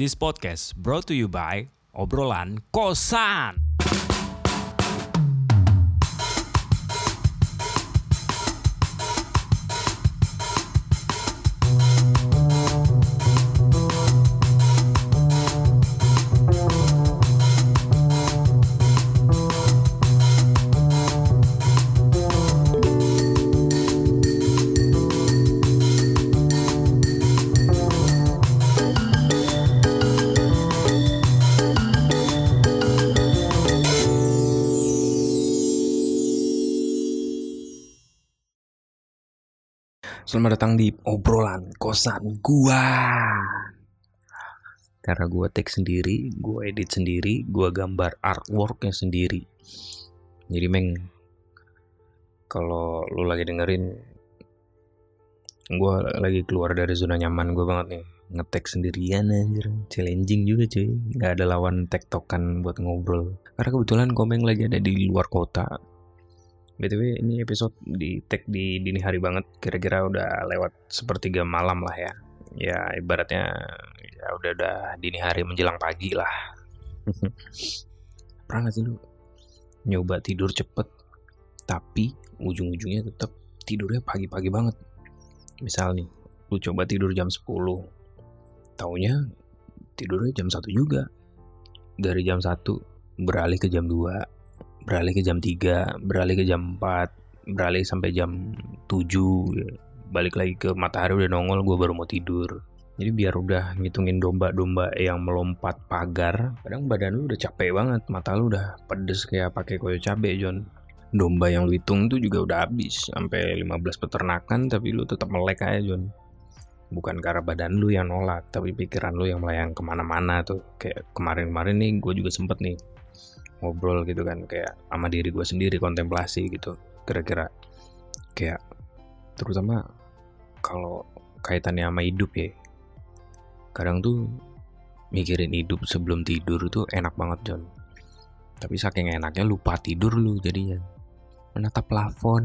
This podcast brought to you by Obrolan Kosan. Selamat datang di obrolan kosan gua. Karena gua take sendiri, gua edit sendiri, gua gambar artworknya sendiri. Jadi meng, kalau lu lagi dengerin, gua lagi keluar dari zona nyaman gua banget nih. Ngetek sendirian anjir, challenging juga cuy. Gak ada lawan tektokan buat ngobrol. Karena kebetulan komeng lagi ada di luar kota, BTW ini episode di tag di dini hari banget. Kira-kira udah lewat sepertiga malam lah ya. Ya ibaratnya ya udah udah dini hari menjelang pagi lah. Pernah gak sih lu nyoba tidur cepet tapi ujung-ujungnya tetap tidurnya pagi-pagi banget? Misal nih lu coba tidur jam 10 taunya tidurnya jam 1 juga. Dari jam 1 beralih ke jam 2 beralih ke jam 3, beralih ke jam 4, beralih sampai jam 7, ya. balik lagi ke matahari udah nongol, gue baru mau tidur. Jadi biar udah ngitungin domba-domba yang melompat pagar, kadang badan lu udah capek banget, mata lu udah pedes kayak pakai koyo cabe, John. Domba yang lu hitung tuh juga udah habis, sampai 15 peternakan, tapi lu tetap melek aja, John. Bukan karena badan lu yang nolak, tapi pikiran lu yang melayang ke mana-mana tuh. Kayak kemarin-kemarin nih, gue juga sempet nih ngobrol gitu kan kayak sama diri gue sendiri kontemplasi gitu kira-kira. Kayak terutama kalau kaitannya sama hidup ya kadang tuh mikirin hidup sebelum tidur tuh enak banget John tapi saking enaknya lupa tidur lu jadinya. Menatap plafon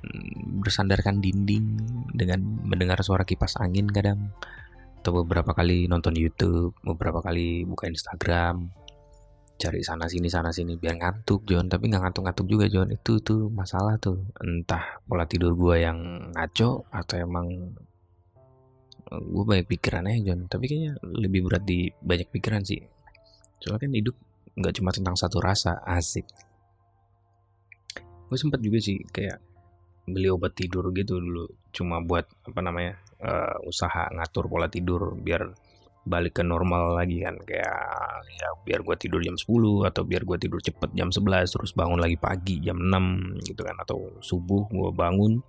mm, bersandarkan dinding dengan mendengar suara kipas angin kadang. Atau beberapa kali nonton YouTube beberapa kali buka Instagram cari sana sini sana sini biar ngantuk John. Tapi nggak ngantuk-ngantuk juga John. Itu tuh masalah tuh. Entah pola tidur gue yang ngaco atau emang eh, gue banyak pikiran aja John. Tapi kayaknya lebih berat di banyak pikiran sih. Soalnya kan hidup nggak cuma tentang satu rasa asik. Gue sempet juga sih kayak beli obat tidur gitu dulu. Cuma buat apa namanya uh, usaha ngatur pola tidur biar balik ke normal lagi kan kayak ya biar gue tidur jam 10 atau biar gue tidur cepet jam 11 terus bangun lagi pagi jam 6 gitu kan atau subuh gue bangun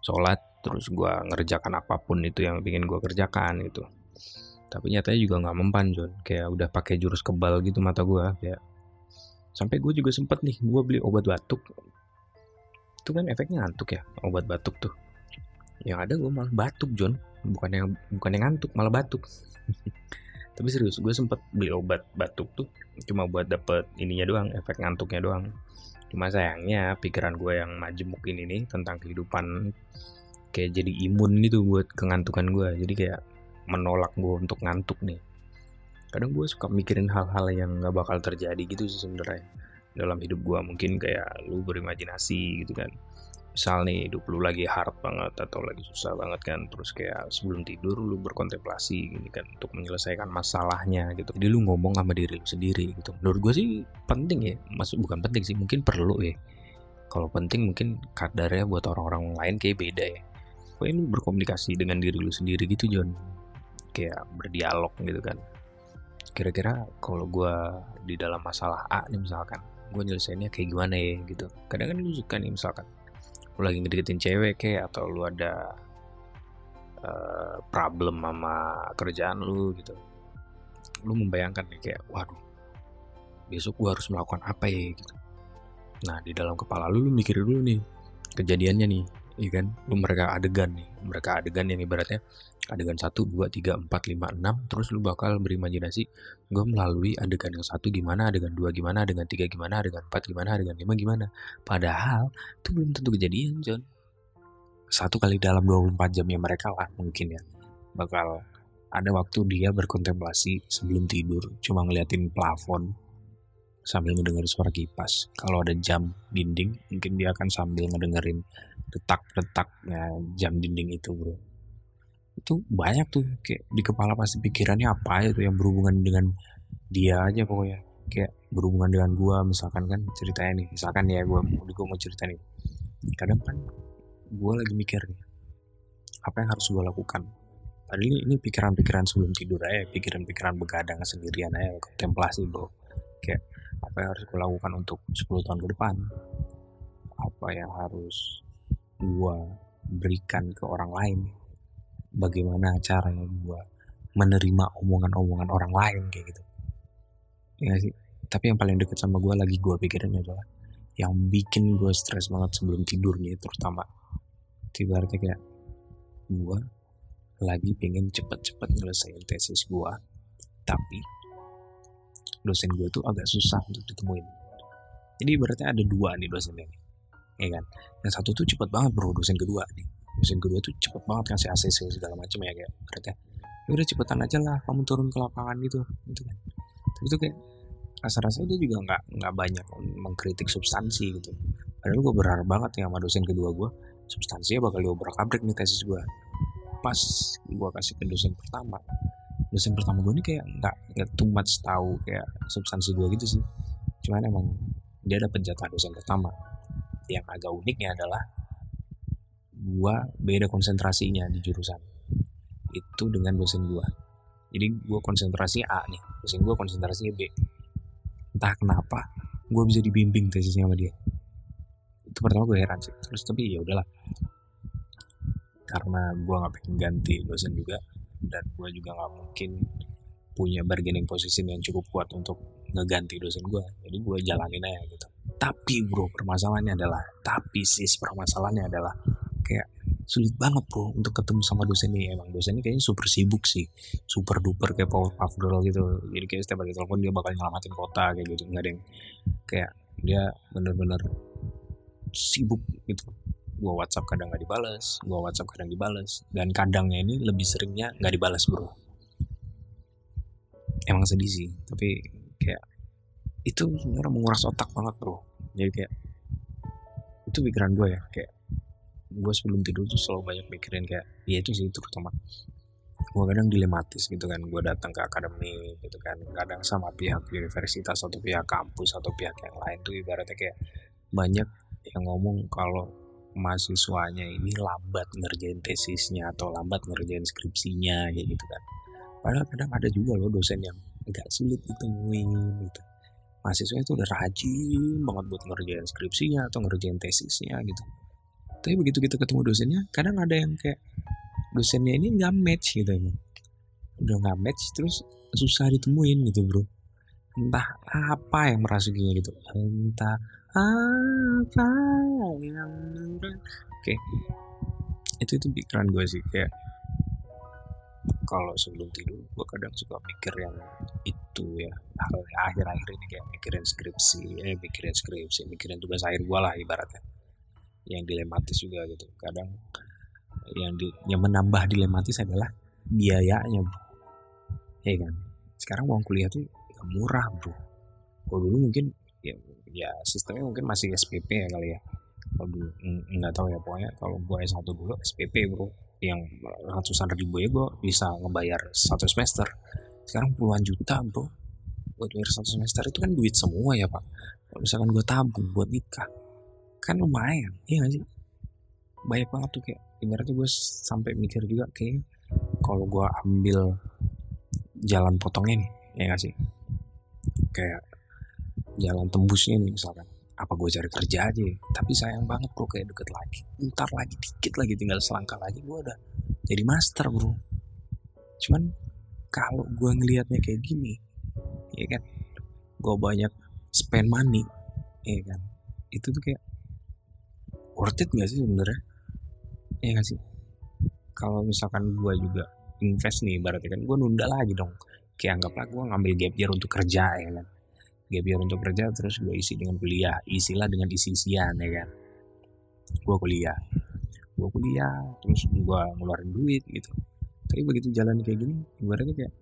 sholat terus gue ngerjakan apa pun itu yang ingin gue kerjakan gitu. Tapi nyatanya juga nggak mempan John. Kayak udah pakai jurus kebal gitu mata gue kayak sampai gue juga sempet nih gue beli obat batuk. Itu kan efeknya ngantuk ya obat batuk tuh. Yang ada gue malah batuk John bukan yang bukan yang ngantuk malah batuk. Tapi serius gue sempet beli obat batuk tuh cuma buat dapet ininya doang efek ngantuknya doang. Cuma sayangnya pikiran gue yang majemuk ini nih tentang kehidupan kayak jadi imun gitu buat kengantukan gue. Jadi kayak menolak gue untuk ngantuk nih. Kadang gue suka mikirin hal-hal yang gak bakal terjadi gitu sih sebenarnya dalam hidup gue. Mungkin kayak lu berimajinasi gitu kan misal nih hidup lu lagi hard banget atau lagi susah banget kan terus kayak sebelum tidur lu berkontemplasi gini kan untuk menyelesaikan masalahnya gitu. Jadi lu ngomong sama diri lu sendiri gitu. Menurut gue sih penting ya maksud bukan penting sih mungkin perlu ya. Kalau penting mungkin kadarnya buat orang-orang lain kayak beda ya. Pokoknya lu berkomunikasi dengan diri lu sendiri gitu John kayak berdialog gitu kan. Kira-kira kalau gue di dalam masalah A nih misalkan gue nyelesainnya kayak gimana ya gitu. Kadang kan lu suka nih misalkan lu lagi ngedeketin cewek kayak atau lu ada uh, problem sama kerjaan lu gitu. Lu membayangkan nih kayak waduh besok gua harus melakukan apa ya? Gitu. Nah di dalam kepala lu lu mikir dulu nih kejadiannya nih iya kan? Lu mereka adegan nih mereka adegan yang ibaratnya adegan 1, 2, 3, 4, 5, 6 terus lu bakal berimajinasi gue melalui adegan yang satu gimana adegan dua gimana adegan tiga gimana adegan 4 gimana adegan 5 gimana? Padahal itu belum tentu kejadian John. Satu kali dalam 24 jam yang mereka lah mungkin ya. Bakal ada waktu dia berkontemplasi sebelum tidur cuma ngeliatin plafon sambil ngedengerin suara kipas. Kalau ada jam dinding mungkin dia akan sambil ngedengerin detak-detaknya jam dinding itu bro itu banyak tuh kayak di kepala pasti pikirannya apa aja tuh yang berhubungan dengan dia aja pokoknya kayak berhubungan dengan gua misalkan kan ceritanya nih misalkan ya gua gua mau cerita nih kadang kan gua lagi mikir nih apa yang harus gua lakukan Padahal ini, pikiran-pikiran sebelum tidur aja, pikiran-pikiran begadang sendirian aja, kontemplasi bro. Kayak apa yang harus gue lakukan untuk 10 tahun ke depan? Apa yang harus gue berikan ke orang lain? Bagaimana caranya gue menerima omongan-omongan orang lain kayak gitu? Ya sih? Tapi yang paling deket sama gue lagi gue pikirin adalah yang bikin gue stres banget sebelum tidur nih terutama. Tiba-tiba kayak gue lagi pengen cepet-cepet nyelesain tesis gue tapi dosen gue tuh agak susah untuk ditemuin jadi berarti ada dua nih dosennya nih ya kan? Yang satu tuh cepet banget bro. Dosen kedua nih. Dosen kedua tuh cepet banget kasih ACC segala macam ya kayak berarti ya udah cepetan aja lah kamu turun ke lapangan gitu gitu kan. Tapi itu kayak rasa-rasanya dia juga nggak nggak banyak mengkritik substansi gitu. Padahal gue berharap banget ya sama dosen kedua gue substansinya bakal diobrak abrik nih tesis gue pas gue kasih ke dosen pertama dosen pertama gue ini kayak nggak nggak too much tahu kayak substansi gue gitu sih. Cuman emang dia dapat jatah dosen pertama yang agak uniknya adalah gue beda konsentrasinya di jurusan. Itu dengan dosen gue jadi gue konsentrasi A nih dosen gue konsentrasinya B. Entah kenapa gue bisa dibimbing tesisnya sama dia. Itu pertama gue heran sih. Terus tapi ya udahlah. Karena gue nggak pengen ganti dosen juga dan gue juga nggak mungkin punya bargaining position yang cukup kuat untuk ngeganti dosen gue jadi gue jalanin aja gitu tapi bro permasalahannya adalah tapi sis permasalahannya adalah kayak sulit banget bro untuk ketemu sama dosen ini. Emang dosen ini kayaknya super sibuk sih super duper kayak power puff girl gitu. Jadi kayak setiap kali telepon dia bakal nyelamatin kota kayak gitu. Nggak ada yang kayak dia bener-bener sibuk gitu. Gue WhatsApp kadang nggak dibales, gue WhatsApp kadang dibales, dan kadangnya ini lebih seringnya nggak dibalas bro. Emang sedih sih, tapi kayak itu sebenarnya menguras otak banget bro. Jadi kayak itu pikiran gue ya, kayak gue sebelum tidur tuh selalu banyak mikirin kayak, ya itu sih terutama gue kadang dilematis gitu kan gue datang ke akademi gitu kan kadang sama pihak universitas atau pihak kampus atau pihak yang lain tuh ibaratnya kayak banyak yang ngomong kalau mahasiswanya ini lambat ngerjain tesisnya atau lambat ngerjain skripsinya gitu kan. Padahal kadang ada juga loh dosen yang agak sulit ditemuin gitu mahasiswa itu udah rajin banget buat ngerjain skripsinya atau ngerjain tesisnya gitu. Tapi begitu kita ketemu dosennya kadang ada yang kayak dosennya ini nggak match gitu emang udah nggak match terus susah ditemuin gitu bro. Entah apa yang merasukinya gitu. Entah apa yang oke. Okay. itu itu pikiran gue sih kayak kalau sebelum tidur gue kadang suka mikir yang itu ya. Akhir-akhir ini kayak mikirin skripsi eh mikirin skripsi mikirin tugas akhir gue lah ibaratnya. Yang dilematis juga gitu. Kadang yang di, yang menambah dilematis adalah biayanya bro. Ya kan? Sekarang uang kuliah tuh gak murah bro. Kalau dulu mungkin ya ya sistemnya mungkin masih SPP ya kali ya. Kalau dulu nggak tahu ya. Pokoknya kalau gue S1 dulu SPP bro yang ratusan ribu ya gue bisa ngebayar satu semester. Sekarang puluhan juta bro. Buat bayar satu semester itu kan duit semua ya pak. Kalau misalkan gue tabung buat nikah kan lumayan iya gak sih? Banyak banget tuh kayak ibaratnya gue sampai mikir juga kayak kalau gue ambil jalan potongnya nih ya gak sih? Kayak jalan tembusnya nih misalkan apa gue cari kerja aja tapi sayang banget bro kayak deket lagi. Ntar lagi dikit lagi tinggal selangkah lagi gue udah jadi master bro. Cuman kalau gue ngelihatnya kayak gini ya kan gue banyak spend money ya kan. Itu tuh kayak worth it gak sih sebenarnya? Ya gak sih? Kalau misalkan gue juga invest nih berarti kan gue nunda lagi dong. Kayak anggaplah gue ngambil gap year untuk kerja ya kan year untuk kerja terus gue isi dengan kuliah. Isilah dengan isi-isian ya kan? Gue kuliah. Gue kuliah terus gue ngeluarin duit gitu. Tapi begitu jalan kayak gini ibaratnya kayak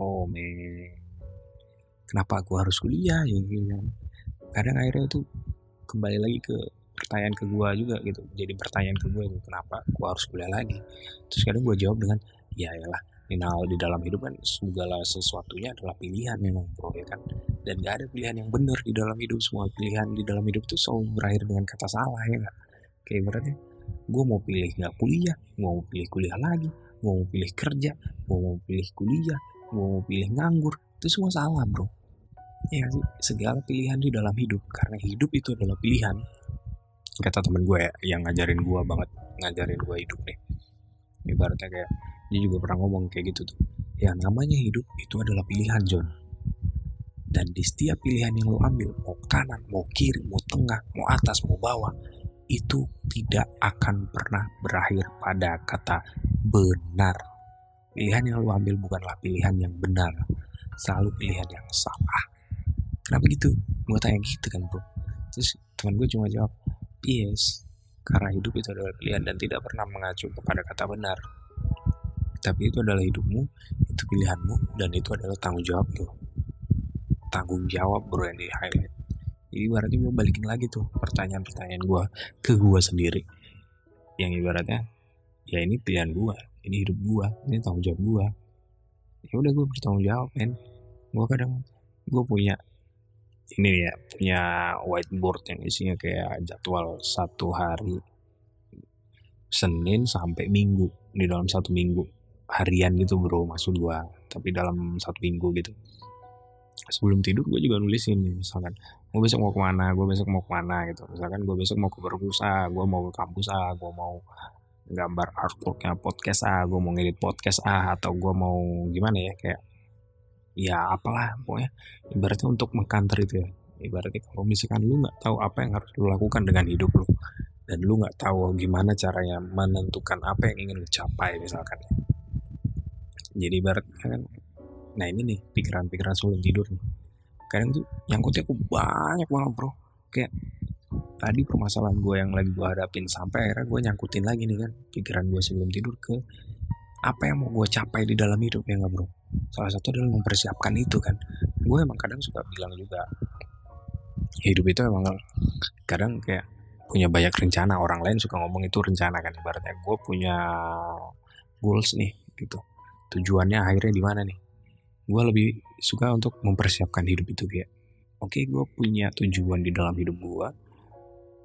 oh men kenapa aku harus kuliah? Ya gitu kan. Kadang akhirnya itu kembali lagi ke pertanyaan ke gue juga gitu. Jadi pertanyaan ke gue kenapa gue harus kuliah lagi? Terus kadang gue jawab dengan ya lah final di dalam hidup kan segala sesuatunya adalah pilihan memang bro ya kan? Dan gak ada pilihan yang benar di dalam hidup. Semua pilihan di dalam hidup tuh selalu berakhir dengan kata salah ya gak kayak berarti gue mau pilih nggak kuliah gue mau pilih kuliah lagi gue mau pilih kerja gue mau pilih kuliah gue mau pilih nganggur. Itu semua salah bro. Ya sih? Segala pilihan di dalam hidup karena hidup itu adalah pilihan. Kata temen gue ya, yang ngajarin gue banget ngajarin gue hidup nih. Ibaratnya kayak dia juga pernah ngomong kayak gitu tuh ya namanya hidup itu adalah pilihan John dan di setiap pilihan yang lo ambil mau kanan mau kiri mau tengah mau atas mau bawah itu tidak akan pernah berakhir pada kata benar. Pilihan yang lu ambil bukanlah pilihan yang benar, selalu pilihan yang salah. Kenapa gitu? Gue tanya gitu kan bro. Terus teman gue cuma jawab, yes, karena hidup itu adalah pilihan dan tidak pernah mengacu kepada kata benar. Tapi itu adalah hidupmu, itu pilihanmu, dan itu adalah tanggung jawab tuh. Tanggung jawab bro yang di highlight jadi ibaratnya gue balikin lagi tuh pertanyaan-pertanyaan gue ke gue sendiri. Yang ibaratnya ya ini pilihan gue ini hidup gue ini tanggung jawab gue ya udah gue bertanggung jawab men. Gue kadang gue punya ini ya punya whiteboard yang isinya kayak jadwal satu hari Senin sampai Minggu di dalam satu minggu harian gitu bro maksud gue tapi dalam satu minggu gitu. Sebelum tidur gue juga nulisin misalkan gue besok mau ke mana? Gue besok mau ke mana? Gitu. Misalkan gue besok mau ke perpus gue mau ke kampus A gue mau gambar artworknya podcast A gue mau ngedit podcast A atau gue mau gimana ya kayak ya apalah pokoknya. Ibaratnya untuk mengkanter itu ya. Ibaratnya kalau misalkan lu nggak tahu apa yang harus lu lakukan dengan hidup lu dan lu nggak tahu gimana caranya menentukan apa yang ingin lu capai misalkan jadi ibaratnya kan nah ini nih pikiran-pikiran sebelum tidur nih. Kadang tuh nyangkutnya aku banyak banget bro. Kayak tadi permasalahan gue yang lagi gue hadapin sampai akhirnya gue nyangkutin lagi nih kan pikiran gue sebelum tidur ke apa yang mau gue capai di dalam hidup ya nggak bro? Salah satu adalah mempersiapkan itu kan. Gue emang kadang suka bilang juga hidup itu emang kadang kayak punya banyak rencana. Orang lain suka ngomong itu rencana kan ibaratnya gue punya goals nih gitu tujuannya akhirnya di mana nih? Gue lebih suka untuk mempersiapkan hidup itu kayak oke okay, gue punya tujuan di dalam hidup gue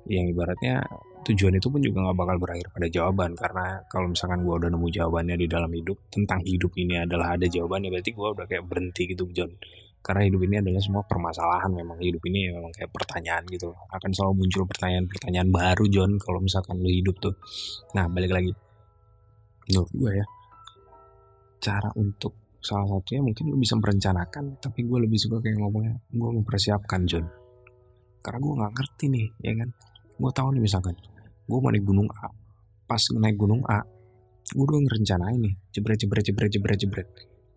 yang ibaratnya tujuan itu pun juga gak bakal berakhir pada jawaban karena kalau misalkan gue udah nemu jawabannya di dalam hidup tentang hidup ini adalah ada jawabannya berarti gue udah kayak berhenti gitu John karena hidup ini adalah semua permasalahan memang hidup ini memang kayak pertanyaan gitu akan selalu muncul pertanyaan-pertanyaan baru John kalau misalkan lu hidup tuh. Nah balik lagi. Menurut gue ya cara untuk salah satunya mungkin lu bisa merencanakan tapi gue lebih suka kayak ngomongnya gue mempersiapkan John karena gue nggak ngerti nih ya kan? Gue tahu nih misalkan gue mau naik gunung A pas naik gunung A gue udah ngerencanain nih jebret jebret jebret jebret jebret.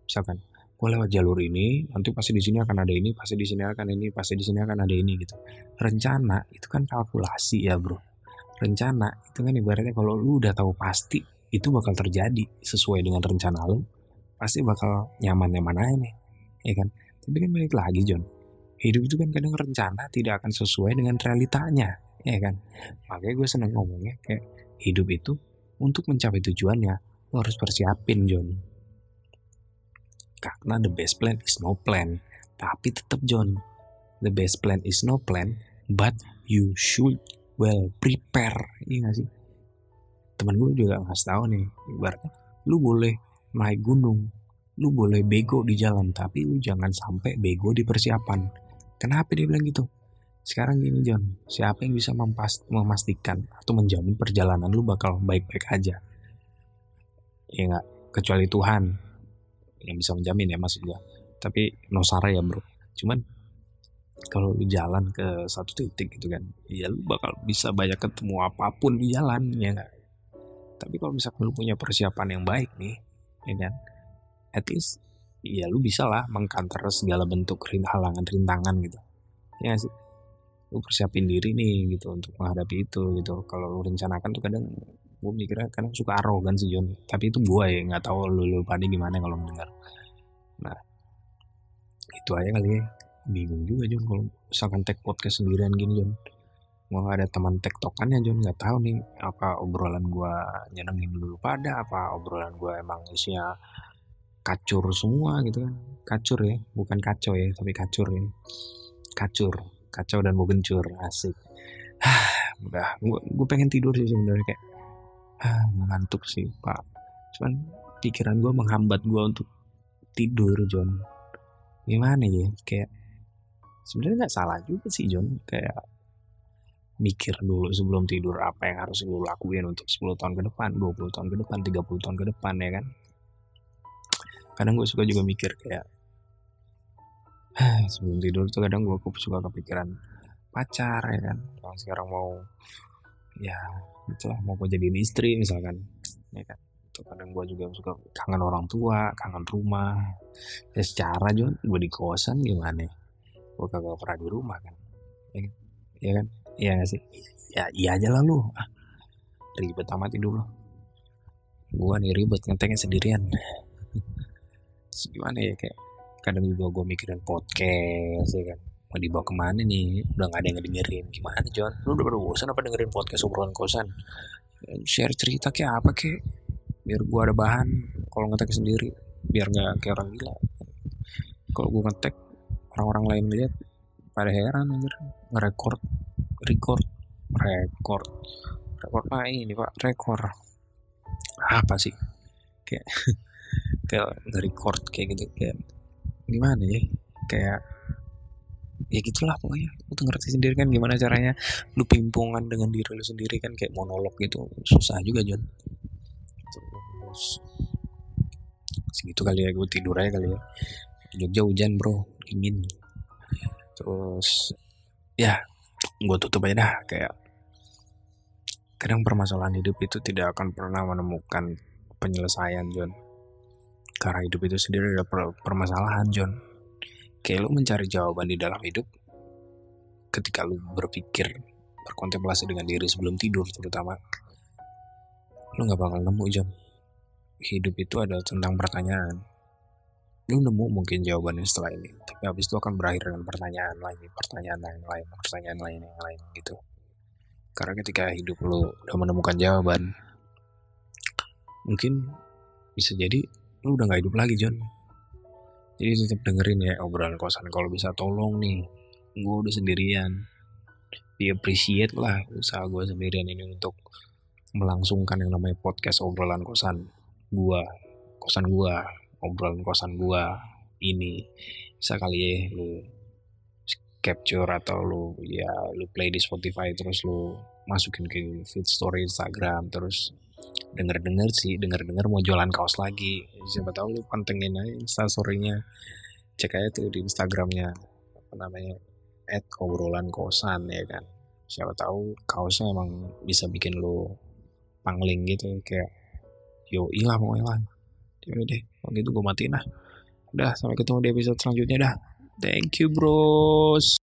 Misalkan gue lewat jalur ini nanti pasti di sini akan ada ini pasti di sini akan ini pasti di sini akan ada ini gitu. Rencana itu kan kalkulasi ya bro. Rencana itu kan ibaratnya kalau lu udah tahu pasti itu bakal terjadi sesuai dengan rencana lu. Pasti bakal nyaman-nyaman aja nih ya kan? Tapi kan balik lagi John hidup itu kan kadang rencana tidak akan sesuai dengan realitanya ya kan? Makanya gue seneng ngomongnya kayak hidup itu untuk mencapai tujuannya lo harus persiapin John. Karena the best plan is no plan tapi tetap John the best plan is no plan but you should well prepare iya gak sih teman gue juga ngasih tahu nih ibaratnya lu boleh naik gunung, lu boleh bego di jalan, tapi lu jangan sampai bego di persiapan. Kenapa dia bilang gitu? Sekarang gini John, siapa yang bisa memastikan atau menjamin perjalanan lu bakal baik-baik aja? Ya nggak, kecuali Tuhan yang bisa menjamin ya maksud gua. Tapi no sara ya bro. Cuman kalau lu jalan ke satu titik gitu kan, ya lu bakal bisa banyak ketemu apa pun di jalan ya nggak. Tapi kalau misalkan lu punya persiapan yang baik nih, ya kan? At least ya lu bisa lah mengkanter segala bentuk halangan rintangan gitu. Ya sih? Lu persiapin diri nih gitu untuk menghadapi itu gitu. Kalau lu rencanakan tuh kadang gue mikirnya kadang suka arogan sih John tapi itu gue ya nggak tahu lu lu pada gimana kalau mendengar. Nah itu aja kali ya. Bingung juga John kalau misalkan tag podcast sendirian gini John mau ada teman tektokannya John nggak tahu nih apa obrolan gue nyenengin dulu pada apa obrolan gue emang isinya kacur semua gitu kan. Kacur ya bukan kacau ya tapi kacur ya. Kacur kacau dan mau gencur asik. Udah gue gue pengen tidur sih sebenarnya kayak ah, ngantuk sih pak. Cuman pikiran gue menghambat gue untuk tidur John gimana ya kayak sebenarnya nggak salah juga sih John kayak mikir dulu sebelum tidur apa yang harus lu lakuin untuk 10 tahun ke depan 20 tahun ke depan 30 tahun ke depan ya kan? Kadang gue suka juga mikir kayak sebelum tidur tuh kadang gue suka kepikiran pacar ya kan? Yang sekarang mau ya itulah mau gue jadiin istri misalkan ya kan? Itu kadang gue juga suka kangen orang tua kangen rumah. Ya secara juga gue di kosan gimana? Gue kagak pernah di rumah kan ya kan? Ya kan iya gak sih? Ya iya aja lah lu. Ah, ribet amat hidup lo gue nih ribet ngeteknya sendirian. Gimana ya kayak kadang juga gue mikirin podcast ya kan. Mau dibawa ke mana nih? Udah gak ada yang dengerin gimana John? Lu udah bosan apa dengerin podcast obrolan kosan? Share cerita kayak apa kayak biar gue ada bahan kalau ngetek sendiri. Biar nggak kayak orang gila. Kalau gue ngetek orang-orang lain lihat pada heran anjir. Ngerekord record. Record. Record apa ini pak. Rekor apa sih? Kayak kayak nge-record kayak gitu. Kayak gimana ya? Kayak ya gitulah pokoknya. Lu tuh ngerti sendiri kan gimana caranya lu pimpungan dengan diri lu sendiri kan kayak monolog gitu. Susah juga John terus segitu kali ya gue tidur aja kali ya. Jogja hujan bro. Dingin. Terus ya gue tutup aja dah kayak kadang permasalahan hidup itu tidak akan pernah menemukan penyelesaian John. Karena hidup itu sendiri ada per permasalahan John. Kayak lu mencari jawaban di dalam hidup ketika lu berpikir berkontemplasi dengan diri sebelum tidur terutama lu nggak bakal nemu John. Hidup itu adalah tentang pertanyaan lu nemu mungkin jawabannya setelah ini tapi habis itu akan berakhir dengan pertanyaan lagi pertanyaan lain lain pertanyaan lain yang lain gitu. Karena ketika hidup lu udah menemukan jawaban mungkin bisa jadi lu udah gak hidup lagi John jadi tetap dengerin ya obrolan kosan. Kalau bisa tolong nih gue udah sendirian. Di appreciate lah usaha gue sendirian ini untuk melangsungkan yang namanya podcast obrolan kosan gua kosan gua obrolan kosan gua ini. Bisa kali ya lu capture atau lu ya lu play di Spotify terus lu masukin ke feed story Instagram terus denger-denger sih denger-denger mau jualan kaos lagi. Siapa tahu lu pantengin aja instastorynya cek aja tuh di Instagramnya apa namanya at obrolan kosan ya kan. Siapa tahu kaosnya emang bisa bikin lu pangling gitu kayak yo ilah pokoknya lah. ya udah deh kalau gitu gue matiin lah. Udah sampai ketemu di episode selanjutnya dah. Thank you bros